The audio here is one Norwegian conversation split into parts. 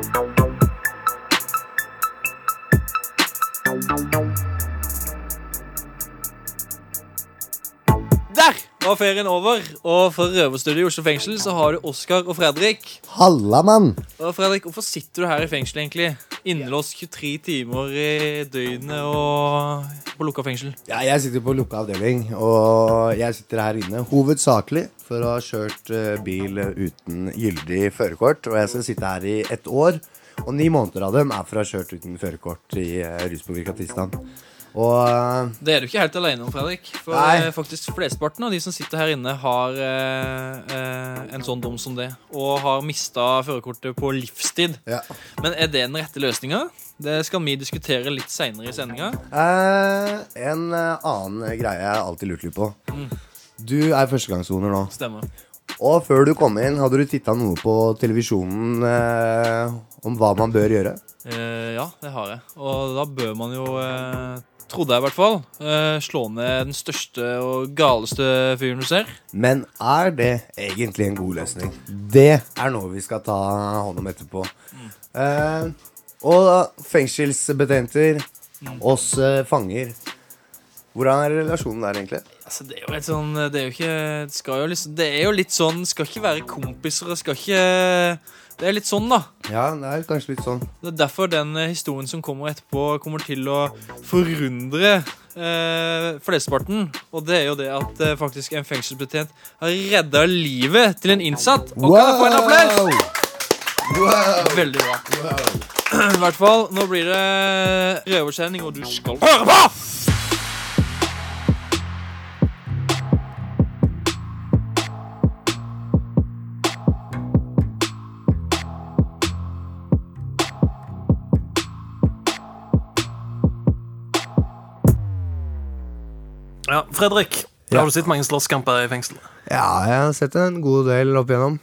Der var ferien over, og for røverstudiet i Oslo fengsel så har du Oskar og Fredrik. Halla, mann! Og Fredrik, Hvorfor sitter du her i fengsel, egentlig? Innelåst 23 timer i døgnet og på lukka fengsel. Ja, jeg sitter på lukka avdeling, og jeg sitter her inne hovedsakelig for å ha kjørt eh, bil uten gyldig førerkort. Og jeg skal sitte her i ett år, og ni måneder av dem er for å ha kjørt uten førerkort i uh, ruspåvirka tilstand. Og eh, Det er du ikke helt alene om, Fredrik. For Nei. eh, faktisk flesteparten av de som sitter her inne, har eh, eh, en sånn dom som det. Og har mista førerkortet på livstid. ja. Men er det den rette løsninga? Det skal vi diskutere litt seinere i sendinga. Eh, en annen greie jeg alltid lurt litt på. Du er førstegangssoner nå. Stemmer. Og før du kom inn, hadde du titta noe på televisjonen eh, om hva man bør gjøre? Eh, ja, det har jeg. Og da bør man jo Trodde jeg i hvert fall. Uh, slå ned den største og galeste fyren du ser. Men er det egentlig en god løsning? Det er noe vi skal ta hånd om etterpå. Uh, og fengselsbetjenter, oss uh, fanger. Hvordan er relasjonen der, egentlig? Altså, det er jo litt sånn Det er jo ikke Det skal jo liksom Det er jo litt sånn Skal ikke være kompiser, skal ikke Det er litt sånn, da. Ja, det er kanskje litt sånn. Det er derfor den eh, historien som kommer etterpå, kommer til å forundre eh, flesteparten. Og det er jo det at eh, faktisk en fengselsbetjent har redda livet til en innsatt. Og kan jeg få en applaus? Wow! Veldig bra. I hvert fall, nå blir det røverkjenning, og du skal høre på! Ja, Fredrik, Ja. har du sett mange slåsskamper i fengsel? Ja, jeg har sett en god del opp igjennom.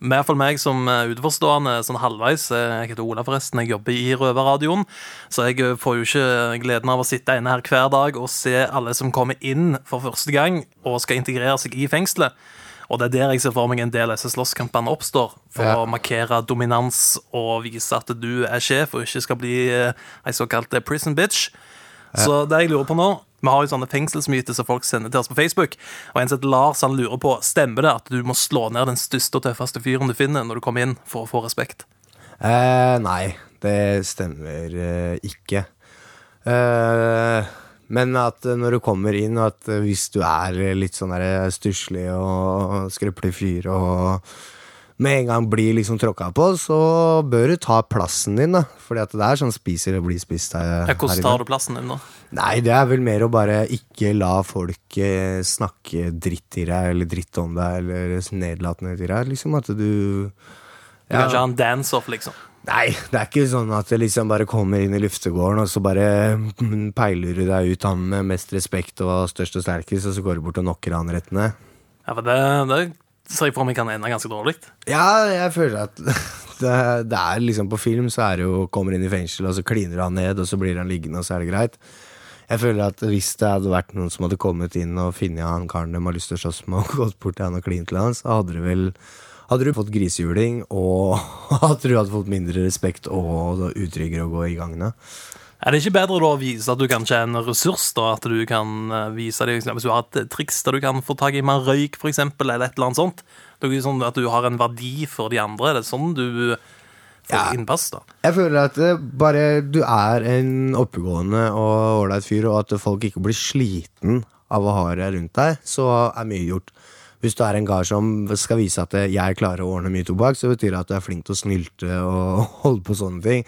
Med i hvert fall meg som er utenforstående sånn halvveis. Jeg heter Ola, forresten. Jeg jobber i Røverradioen. Så jeg får jo ikke gleden av å sitte inne her hver dag og se alle som kommer inn for første gang og skal integrere seg i fengselet. Og det er der jeg ser for meg en del av disse slåsskampene oppstår. For Ja. å markere dominans og vise at du er sjef og ikke skal bli eh, ei såkalt eh, prison bitch. Så det jeg lurer på nå Vi har jo sånne fengselsmyter som folk sender til oss på Facebook. Og en som Lars han lurer på Stemmer det at du må slå ned den største og tøffeste fyren du finner når du kommer inn, for å få respekt. Eh, nei, det stemmer eh, ikke. Eh, men at eh, når du kommer inn, og at eh, hvis du er litt sånn stusslig og skrøpelig fyr og med en gang blir liksom tråkka på, så bør du ta plassen din, da. Fordi at det er sånn spiser og blir spist her, Ja, Hvordan tar du plassen din da? Nei, det er vel mer å bare ikke la folk eh, snakke dritt i deg, eller dritt om deg, eller nedlatende til deg. Liksom at du Du kan ikke ha en dance-off, liksom. Nei, det er ikke sånn at det liksom bare kommer inn i luftegården, og så bare mm, peiler du deg ut han med mest respekt og størst og sterkest, og så går du bort og knocker han rett ned. Ja, for det, det ser jeg for meg kan ende ganske dårlig. Ja, jeg føler at det, det er liksom På film så er det jo kommer inn i fengsel, og så kliner han ned, og så blir han liggende, og så er det greit. Jeg føler at hvis det hadde vært noen som hadde kommet inn og funnet han karen de har lyst til å slåss med, og gått bort til han og klint til han, så hadde du vel hadde du fått grisehjuling, og at du hadde fått mindre respekt og utryggere å gå i gangene. Er det ikke bedre da å vise at du kanskje er en ressurs? da, At du kan eh, vise deg, Hvis du har et triks der du kan få tak i mer røyk, for eksempel, eller et eller annet sånt. Det er ikke sånn at du har en verdi for de andre. Er Det sånn du får Ja. innpass. da. Jeg føler at bare du er en oppegående og ålreit fyr, og at folk ikke blir sliten av å ha deg rundt deg, så er mye gjort. Hvis du er en kar som skal vise at jeg klarer å ordne mye tobakk, så betyr det at du er flink til å snylte og holde på sånne ting.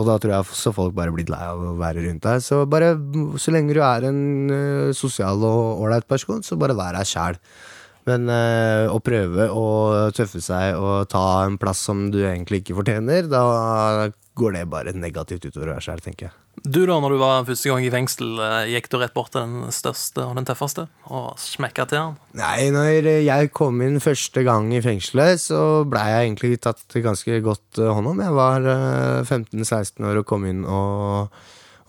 Og da tror jeg så folk bare blir lei av å være rundt deg. Så bare, så lenge du er en uh, sosial og ålreit person, så bare vær deg sjæl. Men eh, å prøve å tøffe seg og ta en plass som du egentlig ikke fortjener, da går det bare negativt utover deg sjøl, tenker jeg. Du da, når du var første gang i fengsel, eh, gikk du rett bort til den største og den tøffeste og smekka til han? Nei, når jeg kom inn første gang i fengselet, så blei jeg egentlig tatt ganske godt eh, hånd om. Jeg var eh, 15-16 år og kom inn og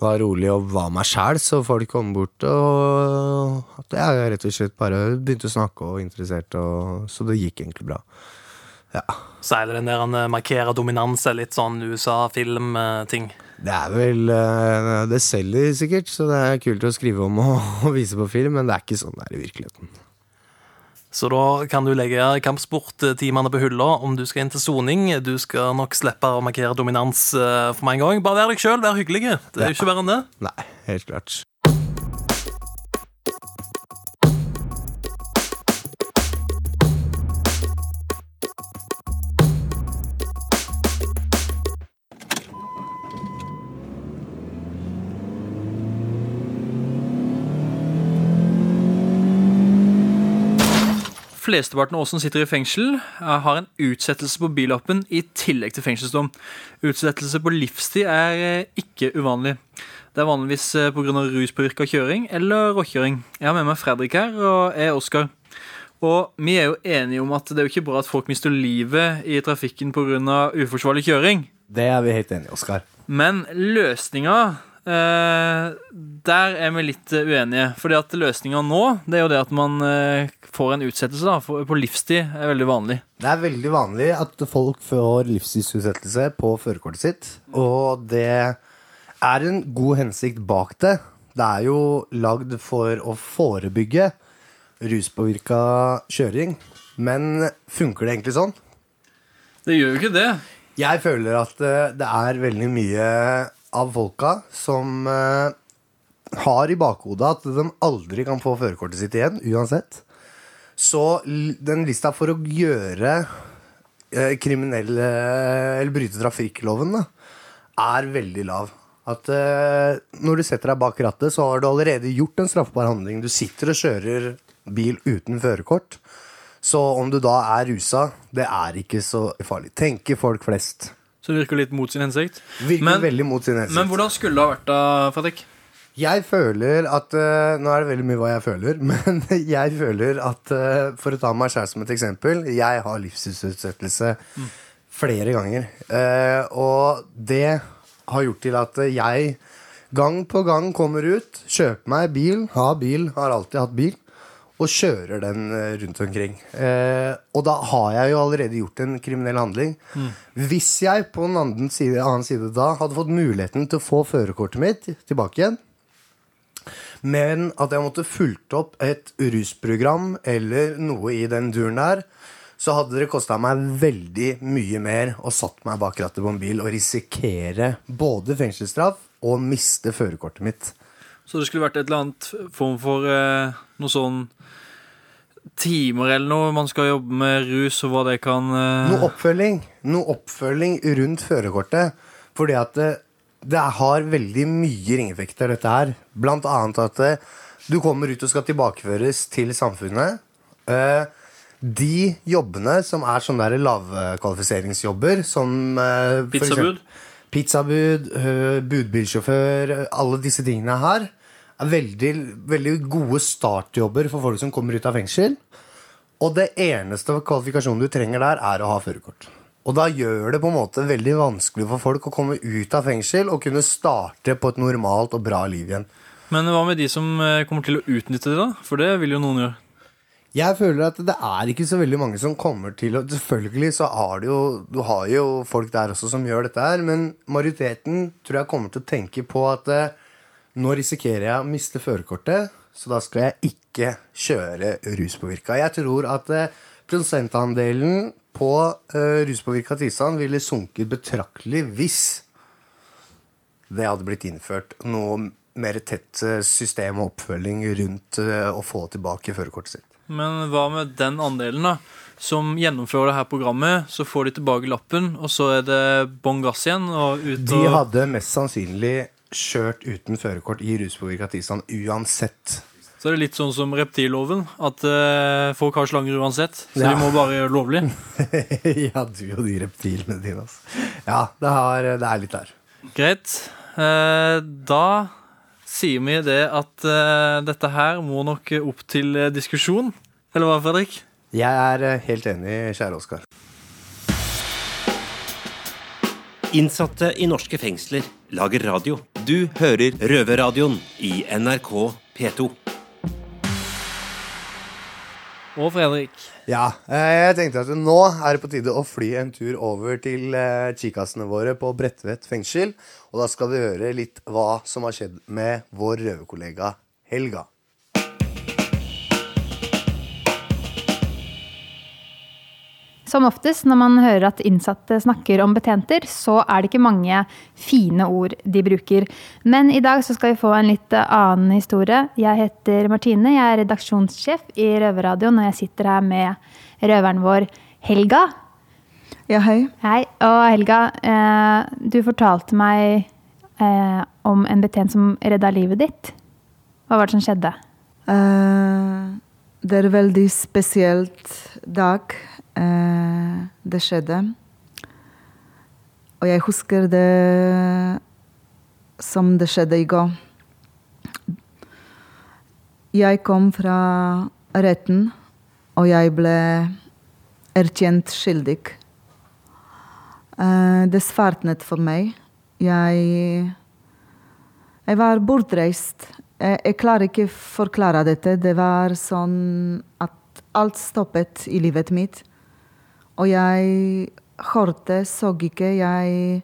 var rolig og var meg sjæl, så folk kom bort og at jeg rett og slett bare begynte å snakke og interessert, og, så det gikk egentlig bra. Ja. Så er det den der han eh, markerer dominans, er litt sånn USA-film-ting. Det er vel eh, Det selger sikkert, så det er kult å skrive om og, og vise på film, men det er ikke sånn det er i virkeligheten. Så da kan du legge kampsporttimene på hylla om du skal inn til soning. Du skal nok slippe å markere dominans eh, for meg en gang. Bare vær deg sjøl, vær hyggelig. Det er jo ikke verre enn det. Nei, helt klart. Flesteparten av oss som sitter i fengsel, eh, har en utsettelse på billappen i tillegg til fengselsdom. Utsettelse på livstid er eh, ikke uvanlig. Det er vanligvis eh, pga. ruspåvirka kjøring eller råkjøring. Jeg har med meg Fredrik her, og jeg er Oskar. Og vi er jo enige om at det er jo ikke bra at folk mister livet i trafikken pga. uforsvarlig kjøring. Det er vi helt enige i, Oskar. Men løsninga Der er vi litt eh, uenige. Fordi at løsninga nå, det er jo det at man eh, får en utsettelse da, på livstid. er veldig vanlig. Det er veldig vanlig at folk får livstidsutsettelse på førerkortet sitt, og det er en god hensikt bak det. Det er jo lagd for å forebygge ruspåvirka kjøring, men funker det egentlig sånn? Det gjør jo ikke det. Jeg føler at eh, det er veldig mye av folka som eh, har i bakhodet at de aldri kan få førerkortet sitt igjen, uansett. Så den lista for å gjøre eh, kriminelle Eller bryte trafikkloven, da, er veldig lav. At eh, når du setter deg bak rattet, så har du allerede gjort en straffbar handling. Du sitter og kjører bil uten førerkort. Så om du da er rusa, det er ikke så farlig. Tenker folk flest. Så det virker litt mot sin hensikt. Virker Men- veldig mot sin hensikt. Men hvordan skulle det ha vært da, Fredrik? Jeg føler at eh, Nå er det veldig mye hva jeg føler, men jeg føler at eh, For å ta meg selv som et eksempel Jeg har livstidsutsettelse flere ganger. Eh, og det har gjort til at jeg gang på gang kommer ut, kjøper meg bil, har bil, har alltid hatt bil, og kjører den eh, rundt omkring. Eh, og da har jeg jo allerede gjort en kriminell handling. Hvis jeg på den annen side, annen side da hadde fått muligheten til å få førerkortet mitt tilbake igjen, men at jeg måtte fulgt opp et rusprogram eller noe i den duren der, så hadde det kosta meg veldig mye mer å satt meg bak rattet på en bil og risikere både fengselsstraff og miste førerkortet mitt. Så det skulle vært et eller annet form for eh, noe sånn timer eller noe man skal jobbe med rus, og hva det kan uh... Noe oppfølging, noe oppfølging rundt førerkortet. Fordi at det, det har veldig mye ringeffekter, dette her. Blant annet at eh, du kommer ut og skal tilbakeføres til samfunnet. Uh, de jobbene som er sånne der lavkvalifiseringsjobber, som uh, Pizzabud? Pizzabud, uh, budbilsjåfør, alle disse tingene her er veldig, veldig gode startjobber for folk som kommer ut av fengsel. Og det eneste kvalifikasjonen du trenger der, er å ha førerkort. Og da gjør det på en måte veldig vanskelig for folk å komme ut av fengsel og kunne starte på et normalt og bra liv igjen. Men hva med de som eh, kommer til å utnytte det, da? For det vil jo noen gjøre. Jeg føler at det er ikke så veldig mange som kommer til å Selvfølgelig så har du jo Du har jo folk der også som gjør dette her, men majoriteten tror jeg kommer til å tenke på at eh, nå risikerer jeg å miste førerkortet, så da skal jeg ikke kjøre ruspåvirka. Jeg tror at eh, prosentandelen på eh, ruspåvirka tilstand ville sunket betraktelig hvis det hadde blitt innført noe mer tett eh, system og oppfølging rundt å få tilbake førerkortet sitt. Men hva med den andelen, da? Som gjennomfører det her programmet, så får de tilbake lappen, og så er det bånn gass igjen og ut De hadde mest sannsynlig kjørt uten førerkort i ruspåvirka tilstand uansett. Så er det litt sånn som reptilloven, at uh, folk har slanger uansett. Så Ja. de må bare gjøre det lovlig. ja, du og de reptilene dine, altså. Ja, det, har, det er litt der. Greit. Uh, da sier vi det at uh, dette her må nok opp til diskusjon. Eller hva, Fredrik? Jeg er helt enig, kjære Oskar. Innsatte i norske fengsler lager radio. Du hører Røverradioen i NRK P2. Og Fredrik. Ja, eh, jeg tenkte at nå er det på tide å fly en tur over til eh, kikkassene våre på Bredtvet fengsel. Og da skal vi høre litt hva som har skjedd med vår røverkollega Helga. Som oftest når man hører at innsatte snakker om betjenter, så er det ikke mange fine ord de bruker. Men i dag så skal vi få en litt annen historie. Jeg heter Martine, jeg er redaksjonssjef i Røverradioen, og jeg sitter her med røveren vår Helga. Ja, hei. Hei. Og Helga, eh, du fortalte meg eh, om en betjent som redda livet ditt. Hva var det som skjedde? Uh, det er veldig spesielt dag det skjedde. Og jeg husker det som det skjedde i går. Jeg kom fra retten, og jeg ble erkjent skyldig. Eh, det svartnet for meg. Jeg, jeg var bortreist. Jeg, jeg klarer ikke å forklare dette. Det var sånn at alt stoppet i livet mitt. Og jeg hørte, så ikke, jeg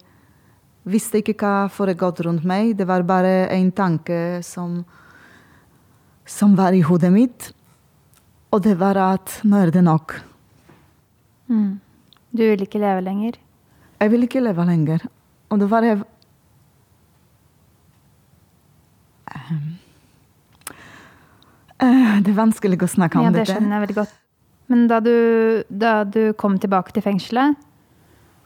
visste ikke hva foregått rundt meg. Det var bare en tanke som, som var i hodet mitt. Og det var at nå er det nok. Mm. Du vil ikke leve lenger? Jeg vil ikke leve lenger. Og det var jeg Eh, Det er vanskelig å snakke om Ja, det dette. skjønner jeg veldig godt. Men da du, da du kom tilbake til fengselet,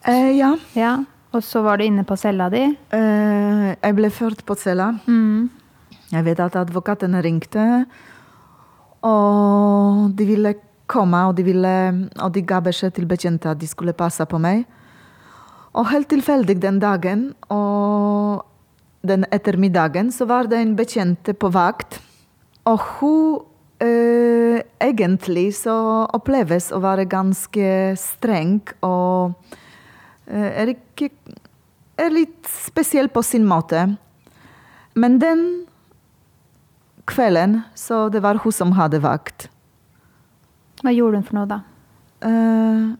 Eh, ja. ja, og så var du inne på cella di Eh, jeg ble ført på cella. mm. Jeg vet at advokaten ringte, og de ville komme, og de, ville, og de ga beskjed til betjente at de skulle passe på meg. Og helt tilfeldig den dagen, og den ettermiddagen, så var det en bekjente på vakt. Og hun eh, egentlig så oppleves å være ganske streng og uh, er, ikke, er litt spesiell på sin måte. Men den kvelden, så det var hun som hadde vakt. Hva gjorde hun for noe, da? Uh,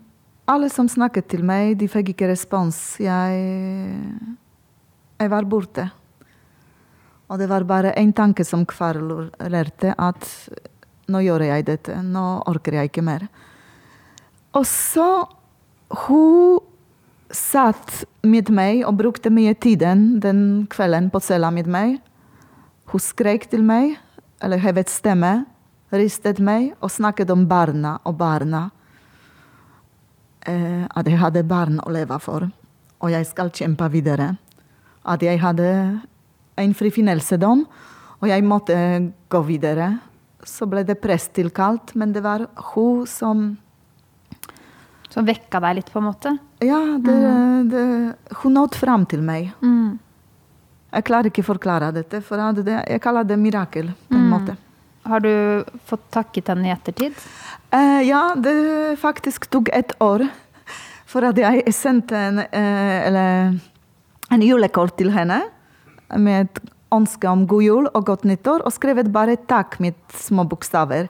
alle som snakket til meg, de fikk ikke respons. Jeg, jeg var borte. Og det var bare én tanke som kverulerte, at nå gjør jeg dette, nå orker jeg ikke mer. Og så Hun satt med meg og brukte mye tiden den kvelden på cella med meg. Hun skrek til meg, eller hevet stemme, ristet meg og snakket om barna og barna. Eh, at jeg hadde barn å leve for, og jeg skal kjempe videre. At jeg hadde en frifinnelsedom, og jeg måtte gå videre. Så ble det prest tilkalt, men det var hun som Som vekka deg litt, på en måte? Ja, det, det, hun nådde fram til meg. Mm. Jeg klarer ikke å forklare dette, for det, jeg kaller det mirakel. på en måte. Har du fått takket henne i ettertid? Eh, ja, det faktisk tok et år. For at jeg sendte en, eh, eller, en julekort til henne med et ønske om god jul og godt nyttår, og skrevet bare 'takk' med små bokstaver.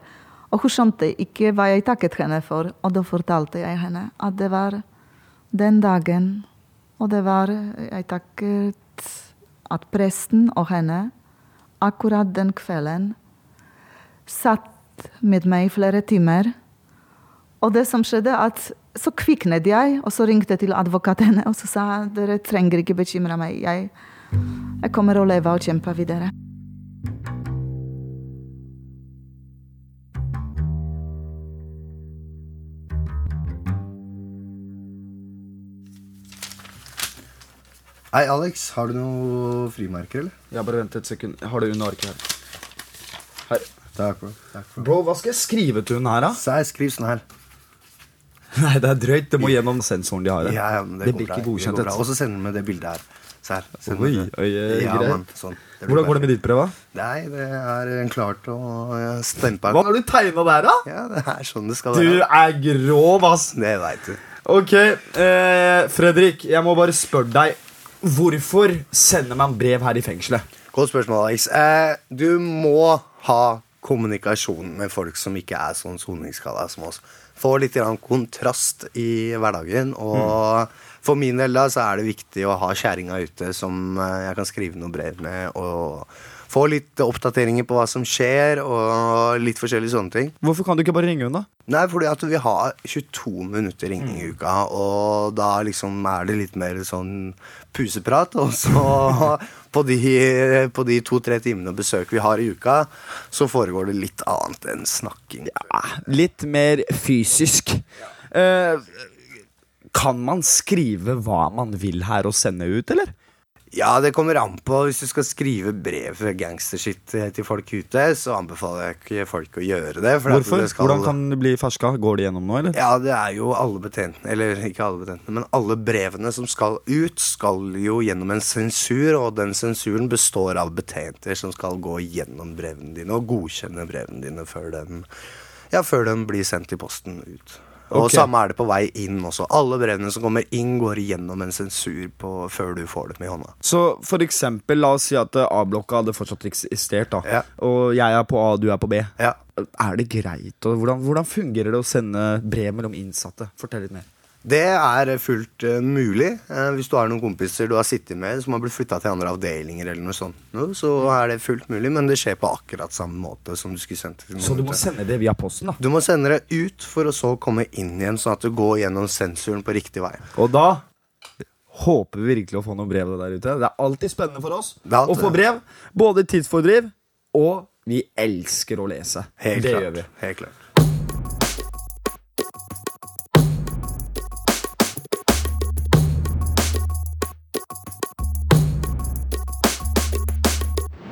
Og hun skjønte ikke hva jeg takket henne for, og da fortalte jeg henne at det var den dagen, og det var Jeg takket at presten og henne akkurat den kvelden satt med meg flere timer. Og det som skjedde, at så kviknet jeg, og så ringte jeg til advokatene og så sa dere trenger ikke bekymre meg. Jeg, jeg kommer å leve og kjempe videre. Hei, Alex. Har du noe frimerker, eller? Ja, bare vent et sekund. Jeg har det under arket her. Her. Takk, bro. Takk, bro. Bro, hva skal jeg skrive til hun her, da? Så skriv sånn her. Nei, det er drøyt. Det må gjennom sensoren de har. Ja, ja, men det, det blir ikke godkjent. Det. Og så sender med det bildet her. Her. Send Oi, oi, eh, ja, man, sånn. Hvordan går det med ditt prøve? Nei, det er klart å stempe. Hva har du tegna der, da? Ja, det er sånn det skal Du være. er grov, ass. Det veit du. Ok, eh, Fredrik, jeg må bare spørre deg. Hvorfor sender man brev her i fengselet? Godt spørsmål, Alex. Eh, du må ha kommunikasjon med folk som ikke er sånn soningsskada som oss. Få litt grann kontrast i hverdagen. Og for min del da, så er det viktig å ha kjerringa ute som eh, jeg kan skrive noen brev med. og få litt oppdateringer på hva som skjer, og litt forskjellige sånne ting. Hvorfor kan du ikke bare ringe henne, da? Nei, fordi at vi har 22 minutter ringing i uka, og da liksom er det litt mer sånn puseprat. Og så på de, på de to-tre timene besøk vi har i uka, så foregår det litt annet enn snakking. Ja, Litt mer fysisk. Eh, kan man skrive hva man vil her og sende ut, eller? Ja, det kommer an på. Hvis du skal skrive brev gangstershit til folk ute, så anbefaler jeg ikke folk å gjøre det. Hvorfor? det skal- Hvordan kan det bli ferska? Går det gjennom nå, eller? Ja, det er jo alle betjentene, eller ikke alle betjentene, men alle brevene som skal ut, skal jo gjennom en sensur, og den sensuren består av betjenter som skal gå gjennom brevene dine og godkjenne brevene dine før den, ja, før den blir sendt i posten ut. Og okay. samme er det på vei inn også. Alle brevene som kommer inn, går igjennom en sensur på, før du får dem i hånda. Så for eksempel, la oss si at eh, A-blokka hadde fortsatt eksistert, da. Ja. Og jeg er på A, du er på B. Ja. Er det greit? Og hvordan, hvordan fungerer det å sende brev mellom innsatte? Fortell litt mer. Det er fullt eh, mulig. Eh, hvis du har noen kompiser du har sittet med som har blitt flytta til andre avdelinger, eller noe sånt, så er det fullt mulig, men det skjer på akkurat samme måte som du skulle sendt noen. Så du må sende det via posten, da? Du må sende det ut for å så komme inn igjen, sånn at du går gjennom sensuren på riktig vei. Og da håper vi virkelig å få noen brev der ute. Det er alltid spennende for oss Det å få brev. Både tidsfordriv, og vi elsker å lese. Helt det klart. gjør vi. Helt klart.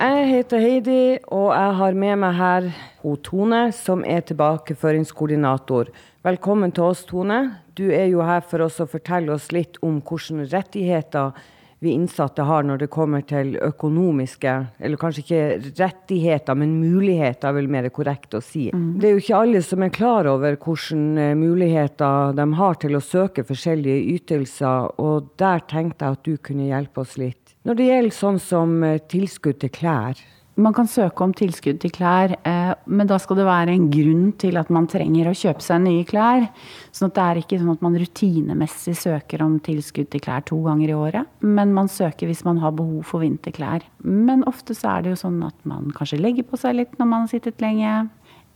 Jeg heter Heidi, og jeg har med meg her ho Tone, som er tilbakeføringskoordinator. Velkommen til oss, Tone. Du er jo her for oss å fortelle oss litt om hvilke rettigheter vi innsatte har når det kommer til økonomiske Eller kanskje ikke rettigheter, men muligheter, er vel mer korrekt å si. Det er jo ikke alle som er klar over hvilke eh, muligheter de har til å søke forskjellige ytelser, og der tenkte jeg at du kunne hjelpe oss litt. Når det gjelder sånn som eh, tilskudd til klær, Man kan søke om tilskudd til klær, eh, men da skal det være en grunn til at man trenger å kjøpe seg nye klær. Sånn at det er ikke sånn at man rutinemessig søker om tilskudd til klær to ganger i året. Men man søker hvis man har behov for vinterklær. Men ofte så er det jo sånn at man kanskje legger på seg litt når man har sittet lenge.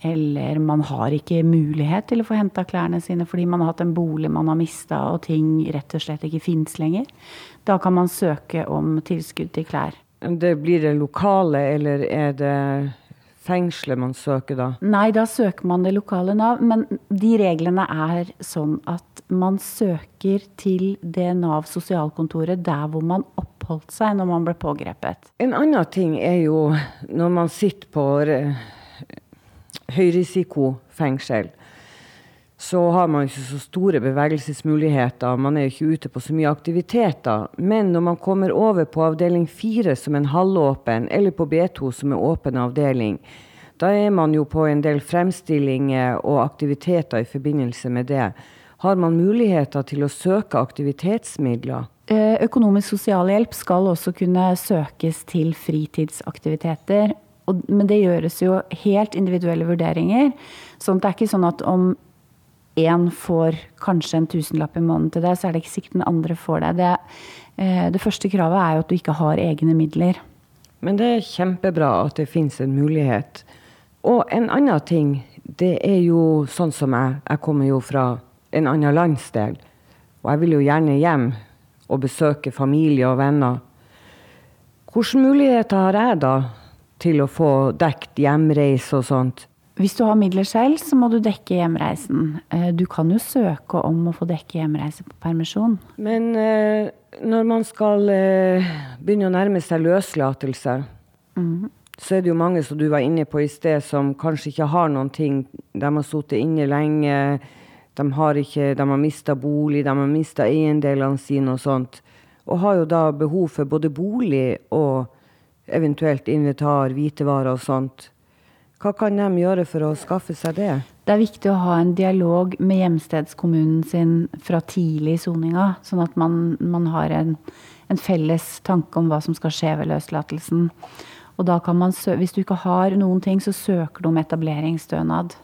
Eller man har ikke mulighet til å få henta klærne sine fordi man har hatt en bolig man har mista og ting rett og slett ikke fins lenger. Da kan man søke om tilskudd til klær. det blir det lokale, eller er det fengselet man søker da? Nei, da søker man det lokale Nav, men de reglene er sånn at man søker til det Nav sosialkontoret der hvor man oppholdt seg når man ble pågrepet. En annen ting er jo når man sitter på høyrisikofengsel, så har man ikke så store bevegelsesmuligheter. Man er ikke ute på så mye aktiviteter. Men når man kommer over på avdeling 4 som en halvåpen, eller på B2 som er åpen avdeling, da er man jo på en del fremstillinger og aktiviteter i forbindelse med det. Har man muligheter til å søke aktivitetsmidler? Eh, Økonomisk sosialhjelp skal også kunne søkes til fritidsaktiviteter. Og, men det gjøres jo helt individuelle vurderinger. sånn at det er ikke sånn at om én får kanskje en tusenlapp i måneden til deg, så er det ikke sikkert den andre får det. Det, eh, det første kravet er jo at du ikke har egne midler. Men det er kjempebra at det finnes en mulighet. Og en annen ting, det er jo sånn som jeg. Jeg kommer jo fra en annen landsdel. Og jeg vil jo gjerne hjem og besøke familie og venner. Hvilke muligheter har jeg da til å få dekt hjemreise og sånt? Hvis du har midler selv, så må du dekke hjemreisen. Eh, Du kan jo søke om å få dekke hjemreise på permisjon. Men eh, når man skal eh, begynne å nærme seg løslatelse, så er det jo mange som du var inne på i sted, som kanskje ikke har noen ting. De har sittet inne lenge, de har, ikke, de har mista bolig, de har mista eiendelene sine og sånt. Og har jo da behov for både bolig og eventuelt invitar, hvitevarer og sånt. Hva kan de gjøre for å skaffe seg det? Det er viktig å ha en dialog med hjemstedskommunen sin fra tidlig i soninga, sånn at man, man har en, en felles tanke om hva som skal skje ved løslatelsen. Og da kan man, hvis du ikke har noen ting, så søker du om etableringsstønad.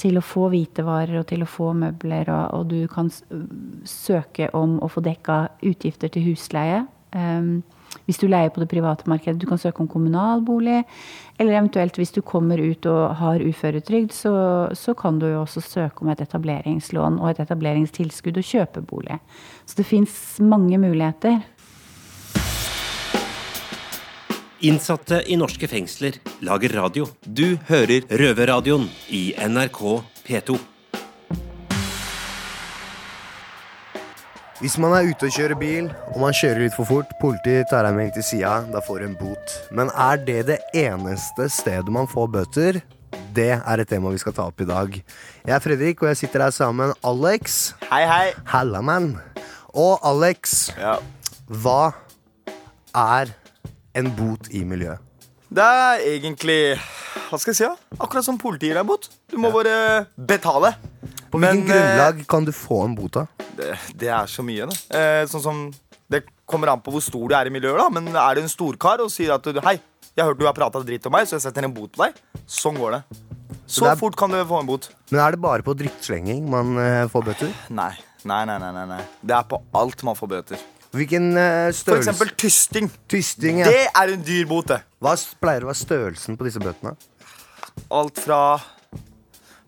Til å få hvitevarer og til å få møbler, og, og du kan søke om å få dekka utgifter til husleie. Um, hvis du leier på det private markedet. Du kan søke om kommunalbolig. Eller eventuelt hvis du kommer ut og har uføretrygd, så, så kan du jo også søke om et etableringslån og et etableringstilskudd og kjøpe bolig. Så det fins mange muligheter. Innsatte i norske fengsler lager radio. Du hører Røverradioen i NRK P2. Hvis man er ute og kjører bil, og man kjører litt for fort, politiet tar deg med inn til sida, da får du en bot. Men er det det eneste stedet man får bøter? Det er et tema vi skal ta opp i dag. Jeg er Fredrik, og jeg sitter her sammen med Alex. Hei, hei. Halla, man. Og Alex, Ja. hva er en bot i miljøet? Det er egentlig Hva skal jeg si? da? Akkurat som politiet deg bot. Du må bare betale. På hvilken Men, eh, grunnlag kan du få en bot, da? Det, det er så mye, da. Eh, sånn som Det kommer an på hvor stor du er i miljøet, da. Men er du en storkar og sier at du, Hei, jeg hørte du har prata dritt om meg, så jeg setter en bot på deg. Sånn går det. Så det er- fort kan du få en bot. Men er det bare på drittslenging man eh, får bøter? Nei. Nei, nei, nei, nei. Det er på alt man får bøter. Hvilken eh, For eksempel tysting. Tysting, ja. Det er en dyr bot, det. Hva pleier å være størrelsen på disse bøtene? Alt fra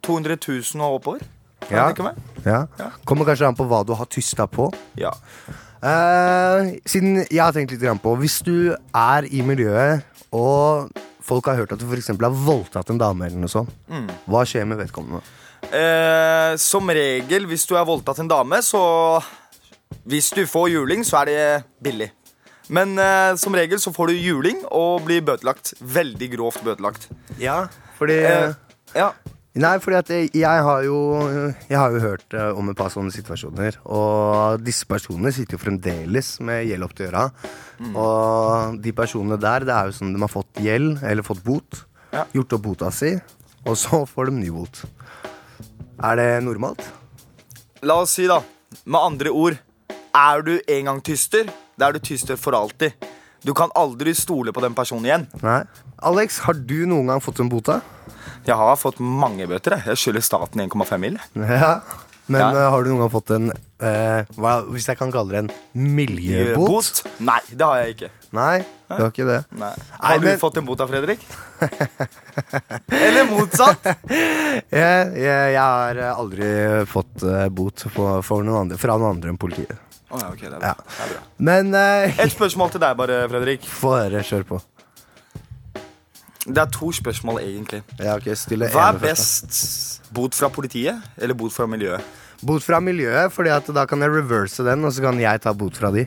200 000 og oppover. Kan Ja. jeg tenke meg? Ja. Kommer kanskje an på hva du har tysta på. Ja. Eh, siden jeg har tenkt litt på Hvis du er i miljøet, og folk har hørt at du eksempel har voldtatt en dame, eller noe sånt, Mm. hva skjer med vedkommende? Eh, som regel, hvis du har voldtatt en dame, så Hvis du får juling, så er det billig. Men eh, som regel så får du juling og blir bøtelagt. Veldig grovt bøtelagt. Ja, fordi Eh, ja. Nei, fordi at jeg, har jo Jeg har jo hørt eh, om et par sånne situasjoner. Og disse personene sitter jo fremdeles med gjeld opp til øra. Og de personene der, det er jo sånn de har fått gjeld, eller fått bot. Ja. Gjort opp bota si, og så får de ny bot. Er det normalt? La oss si, da, med andre ord Er du en gang tyster, da er du tyster for alltid. Du kan aldri stole på den personen igjen. Nei. Alex, har du noen gang fått en bot? Jeg har fått mange bøter. jeg. Jeg skylder staten 1,5 mill. Ja. Men Ja. eh, har du noen gang fått en eh, hva, Hvis jeg kan kalle det en miljøbot? Bot? Nei, det har jeg ikke. Nei, du har ikke det. Nei. Har du men- fått en bot av Fredrik? Eller motsatt? Jeg, jeg, jeg har aldri fått eh, bot på, for noen andre, fra noen andre enn politiet. Oh, ja, ok, det er bra. Ja. Det er bra. Men eh, Et spørsmål til deg, bare, Fredrik. få høre. Kjør på. Det er to spørsmål, egentlig. Ja, ok, stille Hva er best? Bot fra politiet eller bot fra miljøet? Bot fra miljøet, Fordi da kan jeg reverse den, og så kan jeg ta bot fra de.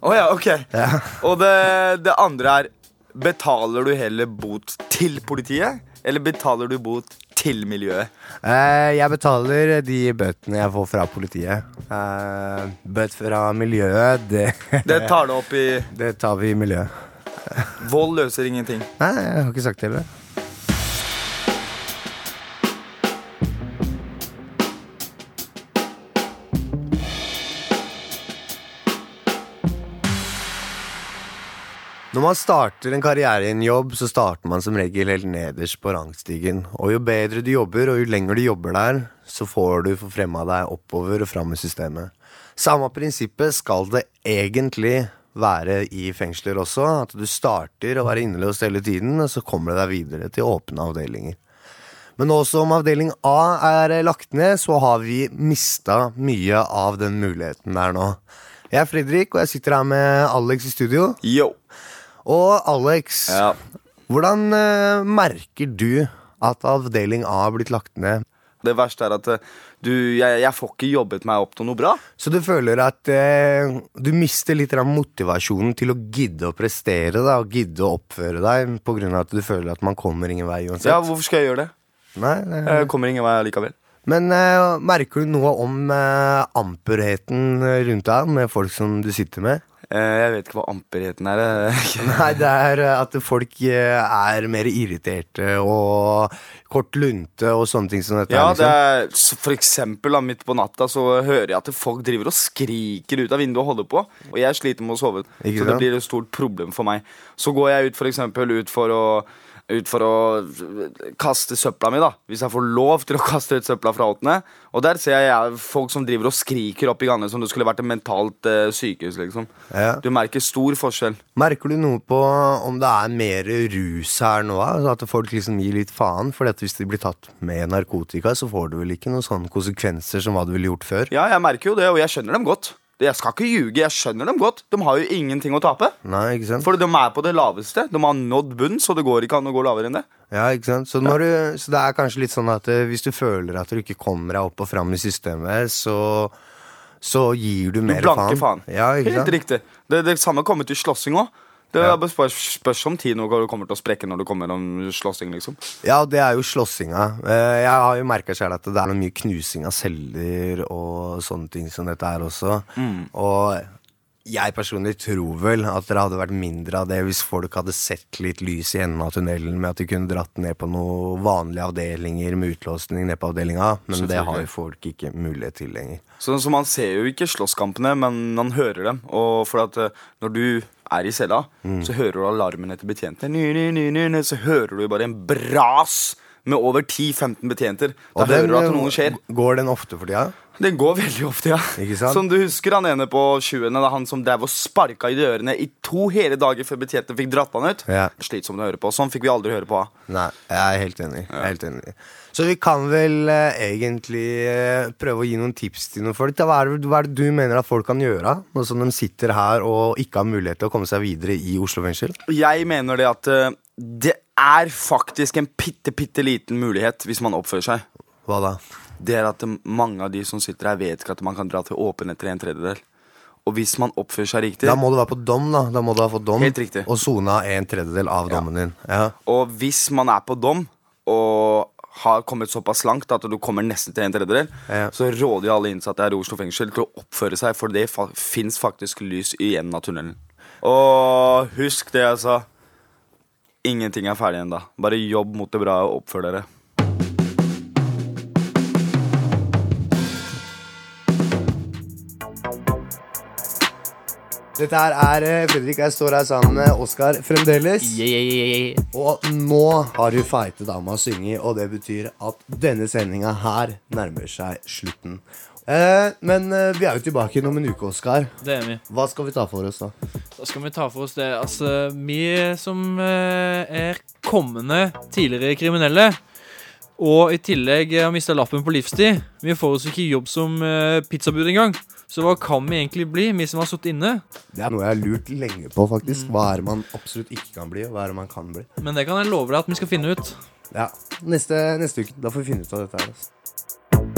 Oh, ja, ok. Ja. Og det, det andre er Betaler du heller bot til politiet, eller betaler du bot til miljøet? Eh, jeg betaler de bøtene jeg får fra politiet. Eh, bøt fra miljøet, det, Det tar du opp i det tar vi i miljøet. Vold løser ingenting. Nei, jeg har ikke sagt det heller. Når man starter en karriere i en jobb, så starter man som regel helt nederst på rangstigen. Og jo bedre du jobber, og jo lenger du jobber der, så får du forfremma deg oppover og fram i systemet. Samme prinsippet skal det egentlig være i fengsler også. At du starter å være innelåst hele tiden, og så kommer du deg videre til åpne avdelinger. Men nå som avdeling A er lagt ned, så har vi mista mye av den muligheten der nå. Jeg er Fredrik, og jeg sitter her med Alex i studio. Yo. Og Alex, Ja. hvordan eh, merker du at avdeling A har blitt lagt ned? Det verste er at eh, du, jeg, jeg får ikke jobbet meg opp til noe bra. Så du føler at eh, du mister litt av motivasjonen til å gidde å prestere da, og gidde å oppføre deg av at du føler at man kommer ingen vei uansett? Ja, Hvorfor skal jeg gjøre det? Nei, det- Jeg kommer ingen vei likevel. Men eh, merker du noe om eh, amperheten rundt deg med folk som du sitter med? Eh, jeg vet ikke hva amperheten er. eh. Nei, det er eh, at folk er mer irriterte og kort lunte og sånne ting som dette. Ja, liksom. det er, for eksempel da, midt på natta så hører jeg at folk driver og skriker ut av vinduet og holder på. Og jeg sliter med å sove, så det blir et stort problem for meg. Så går jeg ut for eksempel ut for å ut for å kaste søpla mi, da. Hvis jeg får lov til å kaste ut søpla fra åttende. Og der ser jeg folk som driver og skriker opp i gangene som det skulle vært et mentalt uh, sykehus, liksom. Ja. Du merker stor forskjell. Merker du noe på om det er mer rus her nå? Altså at folk liksom gir litt faen? For hvis de blir tatt med narkotika, så får du vel ikke noen sånne konsekvenser som hva du ville gjort før? Ja, jeg merker jo det, og jeg skjønner dem godt. Jeg skal ikke ljuge, jeg skjønner dem godt. De har jo ingenting å tape. Nei, ikke sant? For de er på det laveste. De har nådd bunn, så det går ikke an å gå lavere enn det. Ja, ikke sant? Så, når du, så det er kanskje litt sånn at eh, hvis du føler at du ikke kommer deg opp og fram i systemet, så, så gir du Du mer blanke faen. faen. Ja, Helt riktig. Det, det samme kommer til slåssing òg. Det er bare spørs, spørs om tid når du kommer til å sprekke når det kommer om slåssing, liksom. Ja, det er jo slåssinga. Eh, Jeg har jo merka sjøl at det er mye knusing av celler og sånne ting som dette er også. Mm. Og jeg personlig tror vel at det hadde vært mindre av det hvis folk hadde sett litt lys i enden av tunnelen med at de kunne dratt ned på noen vanlige avdelinger med utlåsning ned på avdelinga, men det har jo folk ikke mulighet til lenger. Så, så man ser jo ikke slåsskampene, men man hører dem. Og for at eh, når du er i cella, Mm. så hører du alarmen etter betjente. Ny, ny, ny, ny, ny, så hører du bare en bras med over 10-15 betjenter. Da Og hører du at eh, noe skjer. Går den ofte for tida? Den går veldig ofte, ja. Ikke sant? Som du husker han ene på 20. Det er han som drev og sparka i dørene i to hele dager før betjentene fikk dratt han ut. Ja. Slitsomt å høre på. Sånn fikk vi aldri høre på. Nei, jeg er helt enig. Jeg er helt enig. Så vi kan vel eh, egentlig eh, prøve å gi noen tips til noen folk. Da, hva, er det, hva er det du mener at folk kan gjøre nå som de sitter her og ikke har mulighet til å komme seg videre i Oslo fengsel? Jeg mener det at eh, det er faktisk en bitte, bitte liten mulighet hvis man oppfører seg. Hva da? Det er at mange av de som sitter her, vet ikke at man kan dra til åpen etter en tredjedel. Og hvis man oppfører seg riktig Da må du være på dom, da. Da må du ha fått dom Helt riktig. og sona en tredjedel av dommen din. Ja. Og hvis man er på dom og har kommet såpass langt at du kommer nesten til en tredjedel, Ja. så råder jo alle innsatte her i Oslo fengsel til å oppføre seg, for det fa fins faktisk lys i enden av tunnelen. Og husk det jeg sa. Ingenting er ferdig ennå. Bare jobb mot det bra og oppfør dere. Dette her er eh, Fredrik. Jeg står her sammen med Oskar fremdeles. Og nå har hun feite dama synge, og det betyr at denne sendinga her nærmer seg slutten. Eh, men eh, vi er jo tilbake om en uke, Oskar. Det er vi. Hva skal vi ta for oss da? Da skal vi ta for oss det. Altså, vi som eh, er kommende tidligere kriminelle, og i tillegg har mista lappen på livstid, vi får oss ikke jobb som eh, pizzabud engang. Så hva kan vi egentlig bli, vi som har sittet inne? Det er noe jeg har lurt lenge på, faktisk. Hva er det man absolutt ikke kan bli, og hva er det man kan bli? Men det kan jeg love deg at vi skal finne ut. Ja, Neste, neste uke. Da får vi finne ut av dette her. Altså.